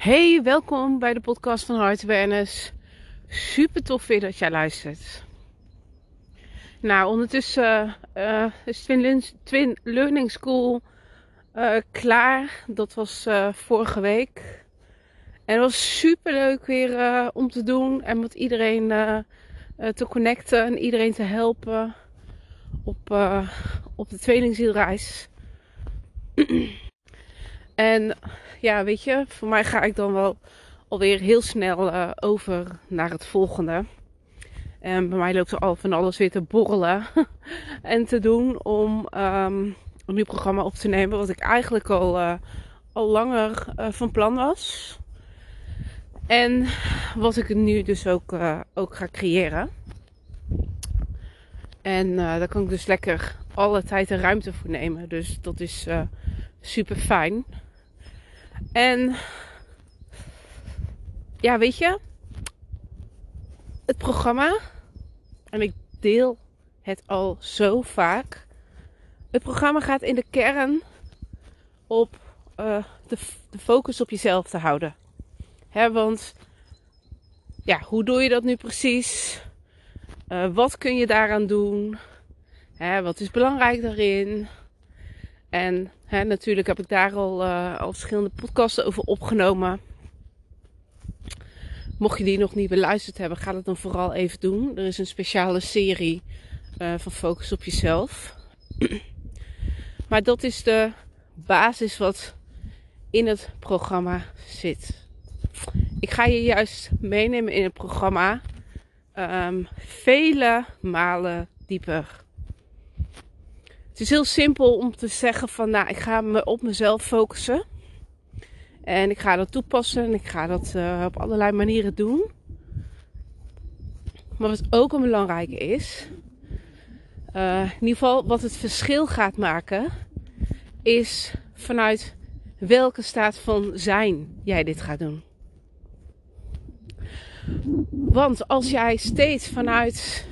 Hey, welkom bij de podcast van Heart Awareness. Super tof weer dat jij luistert. Nou, ondertussen uh, is Twin, Twin, Learning School uh, klaar. Dat was uh, vorige week. En het was super leuk weer om te doen en met iedereen te connecten en iedereen te helpen op, op de tweelingzielreis. en ja, weet je, voor mij ga ik dan wel alweer heel snel uh, over naar het volgende. En bij mij loopt er al van alles weer te borrelen en te doen om um, een nieuw programma op te nemen. Wat ik eigenlijk al, uh, al langer uh, van plan was. En wat ik nu dus ook, ook ga creëren. En daar kan ik dus lekker alle tijd en ruimte voor nemen. Dus dat is super fijn. En ja, weet je, het programma, en ik deel het al zo vaak. Het programma gaat in de kern op uh, de, focus op jezelf te houden. Hè, want ja, hoe doe je dat nu precies? Uh, wat kun je daaraan doen? Hè, wat is belangrijk daarin? En natuurlijk heb ik daar al, uh, verschillende podcasten over opgenomen. Mocht je die nog niet beluisterd hebben, ga dat dan vooral even doen. Er is een speciale serie uh, van Focus op jezelf. maar dat is de basis wat in het programma zit. Ik ga je juist meenemen in het programma um, vele malen dieper. Het is heel simpel om te zeggen van, nou, ik ga me op mezelf focussen. En ik ga dat toepassen en ik ga dat uh, op allerlei manieren doen. Maar wat ook een belangrijke is, uh, in ieder geval wat het verschil gaat maken, is vanuit welke staat van zijn jij dit gaat doen. Want als jij steeds vanuit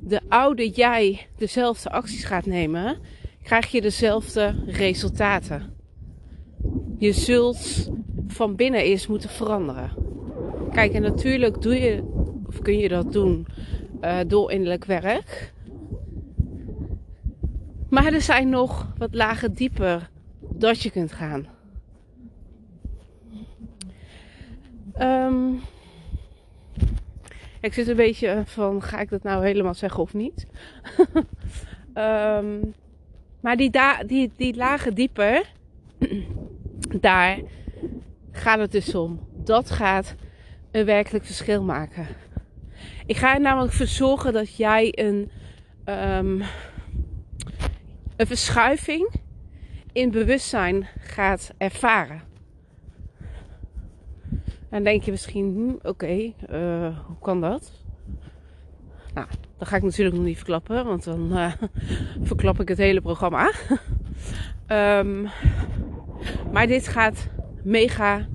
de oude jij dezelfde acties gaat nemen, krijg je dezelfde resultaten. Je zult van binnen eerst moeten veranderen. Kijk, en natuurlijk doe je, of kun je dat doen uh, door innerlijk werk. Maar er zijn nog wat lagen dieper dat je kunt gaan. Um, ik zit een beetje van, ga ik dat nou helemaal zeggen of niet? um, maar die, die, die lagen dieper, daar gaat het dus om. Dat gaat een werkelijk verschil maken. Ik ga er namelijk voor zorgen dat jij een, um, een verschuiving in bewustzijn gaat ervaren. Dan denk je misschien, hm, oké, uh, hoe kan dat? Nou, dat ga ik natuurlijk nog niet verklappen, want dan uh, verklap ik het hele programma. um, maar dit gaat mega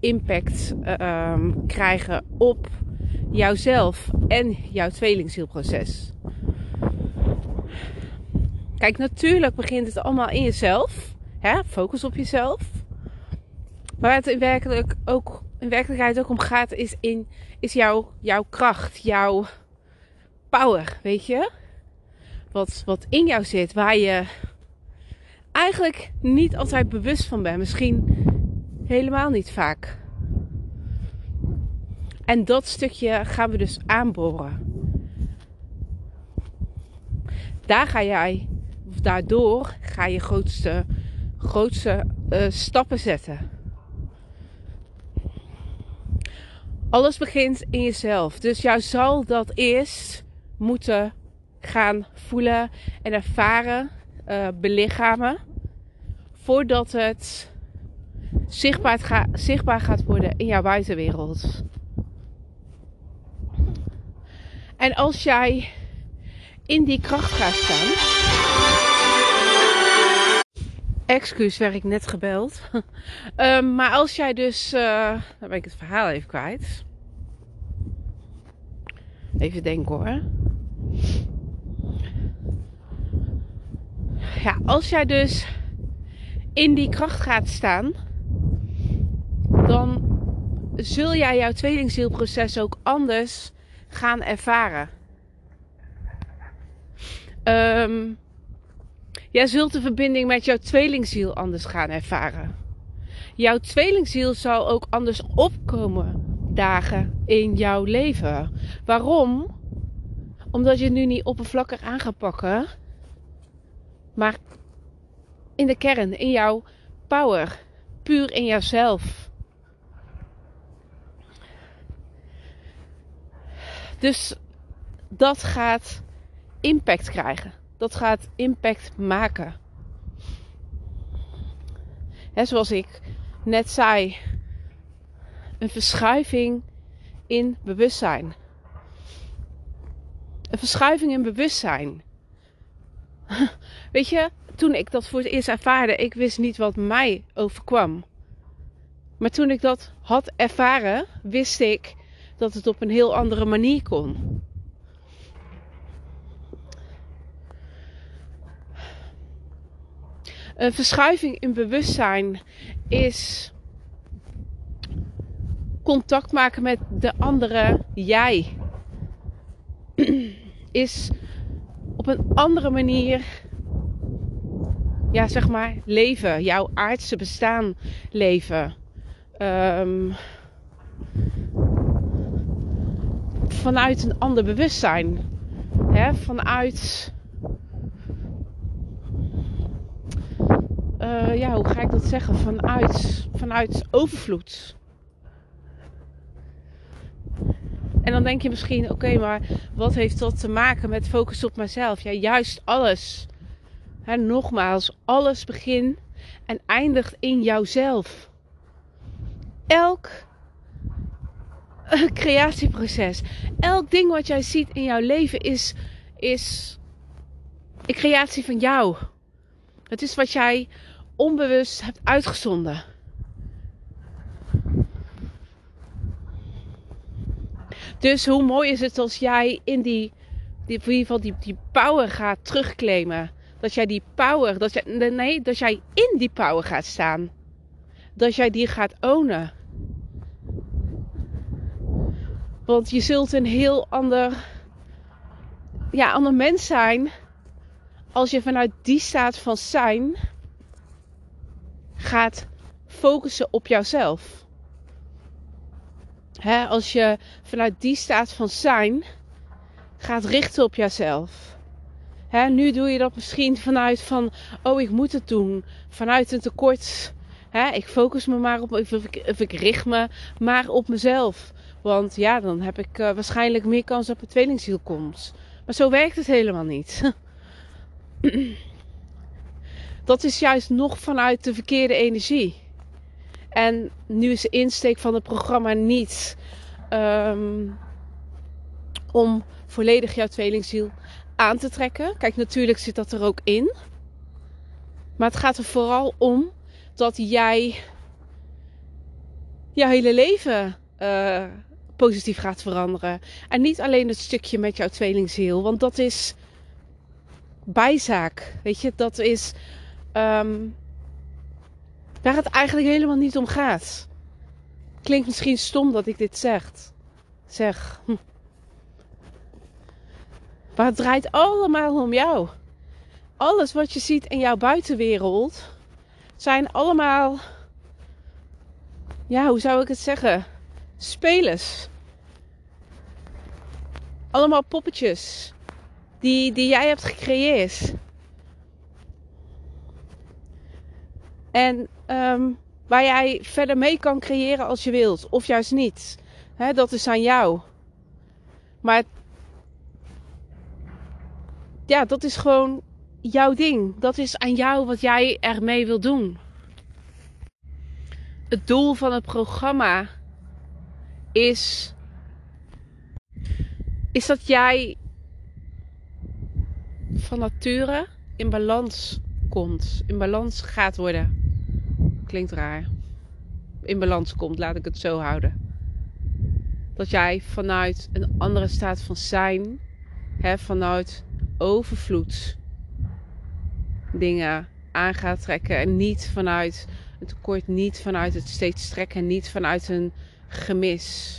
impact um, krijgen op jouzelf en jouw tweelingzielproces. Kijk, natuurlijk begint het allemaal in jezelf. Hè? Focus op jezelf. Maar het werkelijk ook in werkelijkheid ook om gaat, is, in, is jouw, jouw kracht, jouw power, weet je? Wat, wat in jou zit, waar je eigenlijk niet altijd bewust van bent. Misschien helemaal niet vaak. En dat stukje gaan we dus aanboren. Daar ga jij, of daardoor ga je grootste, grootste uh, stappen zetten. Alles begint in jezelf. Dus jou zal dat eerst moeten gaan voelen en ervaren, uh, belichamen. Voordat het zichtbaar, zichtbaar gaat worden in jouw buitenwereld. En als jij in die kracht gaat staan. Excuus, werd ik net gebeld. um, maar als jij dus. Uh, dan ben ik het verhaal even kwijt. Even denken hoor. Ja, als jij dus in die kracht gaat staan. dan zul jij jouw tweelingzielproces ook anders gaan ervaren. Um, jij zult de verbinding met jouw tweelingziel anders gaan ervaren. Jouw tweelingziel zal ook anders opkomen dagen in jouw leven. Waarom? Omdat je het nu niet oppervlakkig aan gaat pakken, maar in de kern, in jouw power, puur in jouzelf. Dus dat gaat impact krijgen. Dat gaat impact maken. He, zoals ik net zei, een verschuiving in bewustzijn. Een verschuiving in bewustzijn. Weet je, toen ik dat voor het eerst ervaarde, ik wist niet wat mij overkwam. Maar toen ik dat had ervaren, wist ik dat het op een heel andere manier kon. Een verschuiving in bewustzijn is contact maken met de andere jij. Is op een andere manier, ja, zeg maar, leven. Jouw aardse bestaan leven. Um, vanuit een ander bewustzijn. Hè? Vanuit. Uh, ja, hoe ga ik dat zeggen? Vanuit, vanuit overvloed. En dan denk je misschien, oké, maar wat heeft dat te maken met focus op mezelf? Ja, juist alles. Hè, nogmaals, alles begint en eindigt in jouzelf. Elk creatieproces. Elk ding wat jij ziet in jouw leven is, is een creatie van jou. Het is wat jij onbewust hebt uitgezonden. Dus hoe mooi is het als jij in die, die, in ieder geval die, die power gaat terugclaimen. Dat jij die power, dat jij, nee, dat jij in die power gaat staan. Dat jij die gaat ownen. Want je zult een heel ander, ja, ander mens zijn als je vanuit die staat van zijn gaat focussen op jouzelf. He, als je vanuit die staat van zijn gaat richten op jezelf. He, nu doe je dat misschien vanuit van, oh ik moet het doen. Vanuit een tekort. Ik focus me maar op, of ik, of ik richt me maar op mezelf. Want ja, dan heb ik uh, waarschijnlijk meer kans dat mijn tweelingziel komt. Maar zo werkt het helemaal niet. dat is juist nog vanuit de verkeerde energie. En nu is de insteek van het programma niet um, om volledig jouw tweelingziel aan te trekken. Kijk, natuurlijk zit dat er ook in. Maar het gaat er vooral om dat jij jouw hele leven uh, positief gaat veranderen. En niet alleen het stukje met jouw tweelingziel, want dat is bijzaak. Weet je, dat is um, waar het eigenlijk helemaal niet om gaat. Klinkt misschien stom dat ik dit zeg. Zeg. Hm. Maar het draait allemaal om jou. Alles wat je ziet in jouw buitenwereld zijn allemaal. Ja, hoe zou ik het zeggen? spelers. Allemaal poppetjes die, die jij hebt gecreëerd. En um, waar jij verder mee kan creëren als je wilt, of juist niet. Dat is aan jou. Maar ja, dat is gewoon jouw ding. Dat is aan jou wat jij ermee wil doen. Het doel van het programma is, is dat jij van nature in balans komt. In balans gaat worden. Klinkt raar. In balans komt, laat ik het zo houden. Dat jij vanuit een andere staat van zijn, hè, vanuit overvloed, dingen aan gaat trekken. En niet vanuit een tekort niet vanuit het steeds strekken, niet vanuit een gemis.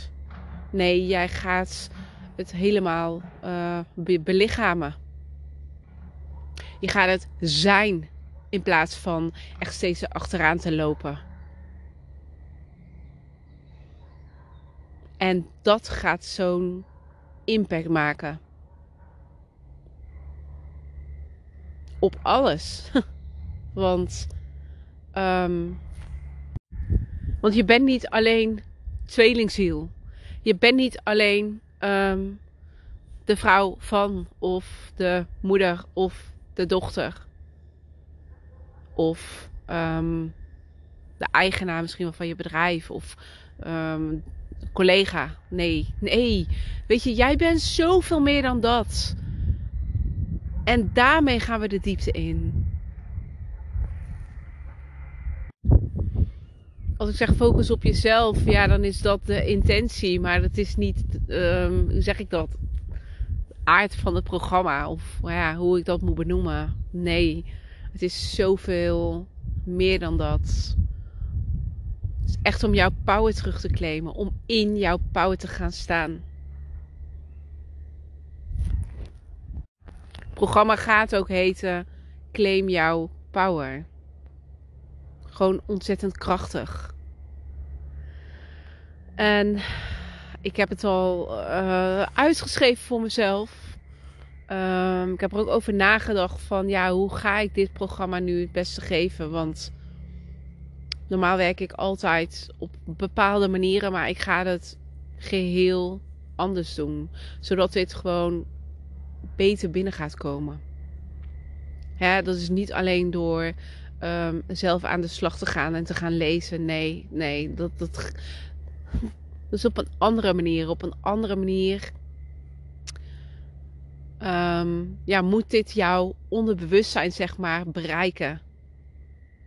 Nee, jij gaat het helemaal uh, belichamen. Je gaat het zijn in plaats van echt steeds achteraan te lopen. En dat gaat zo'n impact maken. Op alles. want, um, want je bent niet alleen tweelingziel. Je bent niet alleen um, de vrouw van, of de moeder, of de dochter. Of um, de eigenaar misschien wel van je bedrijf, of um, collega. Nee, nee. Weet je, jij bent zoveel meer dan dat. En daarmee gaan we de diepte in. als ik zeg focus op jezelf, ja, dan is dat de intentie. Maar dat is niet, um, hoe zeg ik dat? Aard van het programma. Of ja, hoe ik dat moet benoemen. Nee, het is zoveel meer dan dat. Het is echt om jouw power terug te claimen. Om in jouw power te gaan staan. Het programma gaat ook heten Claim jouw power. Gewoon ontzettend krachtig. En ik heb het al uh, uitgeschreven voor mezelf. Um, ik heb er ook over nagedacht van ja, hoe ga ik dit programma nu het beste geven? Want normaal werk ik altijd op bepaalde manieren, maar ik ga het geheel anders doen. Zodat dit gewoon beter binnen gaat komen. Dat is niet alleen door um, zelf aan de slag te gaan en te gaan lezen. Nee, nee, dat, dat, dus op een andere manier, op een andere manier. Um, ja, moet dit jouw onderbewustzijn, zeg maar, bereiken.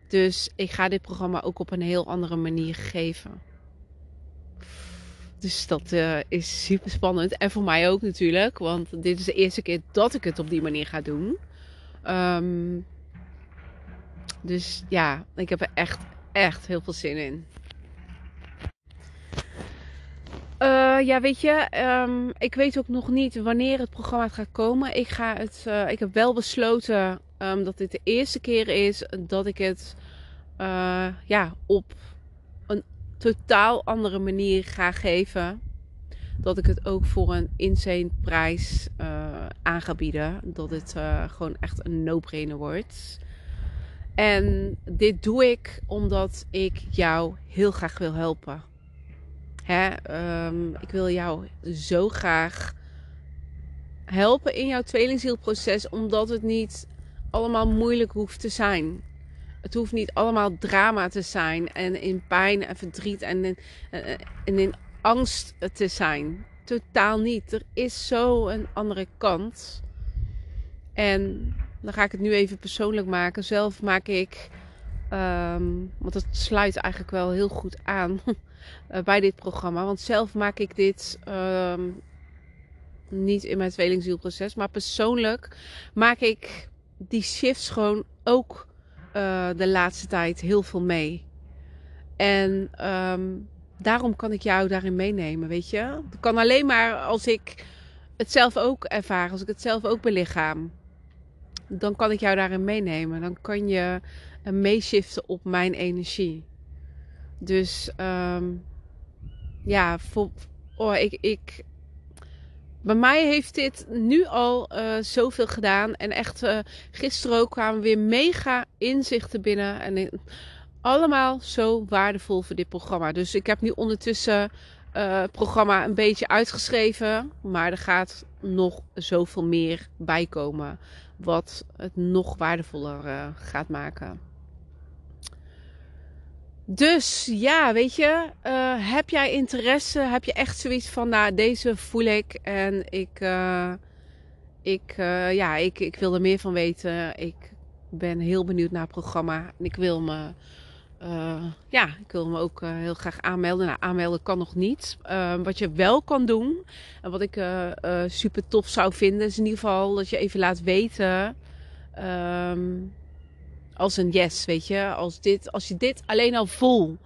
Dus ik ga dit programma ook op een heel andere manier geven. Dus dat uh, is super spannend. En voor mij ook natuurlijk. Want dit is de eerste keer dat ik het op die manier ga doen. Um, dus ja, ik heb er echt, echt heel veel zin in. Uh, ja, weet je, um, ik weet ook nog niet wanneer het programma gaat komen. Ik, ga het, uh, ik heb wel besloten um, dat dit de eerste keer is dat ik het uh, ja, op een totaal andere manier ga geven. Dat ik het ook voor een insane prijs aan ga bieden. Dat het gewoon echt een no-brainer wordt. En dit doe ik omdat ik jou heel graag wil helpen. Hè, um, ik wil jou zo graag helpen in jouw tweelingzielproces, omdat het niet allemaal moeilijk hoeft te zijn. Het hoeft niet allemaal drama te zijn en in pijn en verdriet en in, en in angst te zijn. Totaal niet. Er is zo een andere kant. En dan ga ik het nu even persoonlijk maken. Zelf maak ik, um, want het sluit eigenlijk wel heel goed aan uh, bij dit programma. Want zelf maak ik dit um, niet in mijn tweelingzielproces, maar persoonlijk maak ik die shifts gewoon ook uh, de laatste tijd heel veel mee. En um, daarom kan ik jou daarin meenemen, weet je. Dat kan alleen maar als ik het zelf ook ervaar, als ik het zelf ook belichaam dan kan ik jou daarin meenemen. Dan kan je uh, meeshiften op mijn energie. Dus um, ja, oh, ik, ik, bij mij heeft dit nu al uh, zoveel gedaan. En echt, uh, gisteren ook kwamen weer mega inzichten binnen. En allemaal zo waardevol voor dit programma. Dus ik heb nu ondertussen uh, het programma een beetje uitgeschreven. Maar er gaat nog zoveel meer bij komen wat het nog waardevoller gaat maken. Dus ja, weet je, uh, heb jij interesse? Heb je echt zoiets van, nou, deze voel ik en ik, uh, ik, ja, ik, ik wil er meer van weten. Ik ben heel benieuwd naar het programma en ik wil me ja, ik wil me ook heel graag aanmelden. Nou, aanmelden kan nog niet. Wat je wel kan doen, en wat ik super tof zou vinden, is in ieder geval dat je even laat weten. Um, als een yes, weet je. Als, dit, als je dit alleen al voel.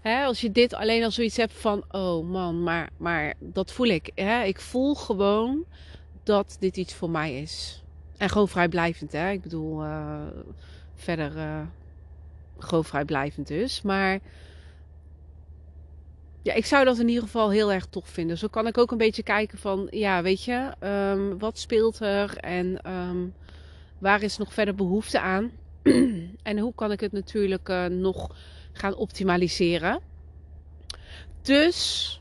Hè, als je dit alleen al zoiets hebt van, oh man, maar, maar dat voel ik. Ik voel gewoon dat dit iets voor mij is. En gewoon vrijblijvend, hè. Ik bedoel, uh, verder uh, gewoon vrijblijvend dus. Maar ja, ik zou dat in ieder geval heel erg tof vinden. Zo kan ik ook een beetje kijken van, ja, weet je, um, wat speelt er en um, waar is nog verder behoefte aan? en hoe kan ik het natuurlijk uh, nog gaan optimaliseren? Dus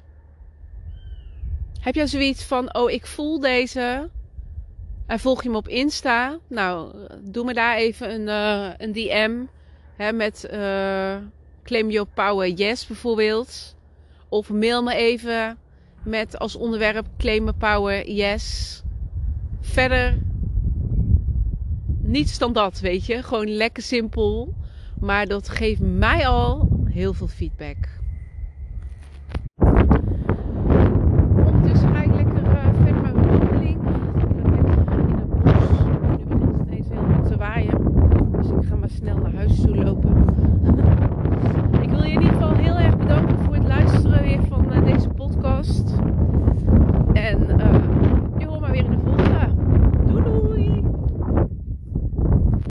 heb jij zoiets van, oh, ik voel deze en volg je me op Insta? Nou, doe me daar even een, uh, een DM hè, met uh, Claim Your Power Yes bijvoorbeeld. Of mail me even met als onderwerp claim power yes. Verder niets dan dat, weet je. Gewoon lekker simpel. Maar dat geeft mij al heel veel feedback.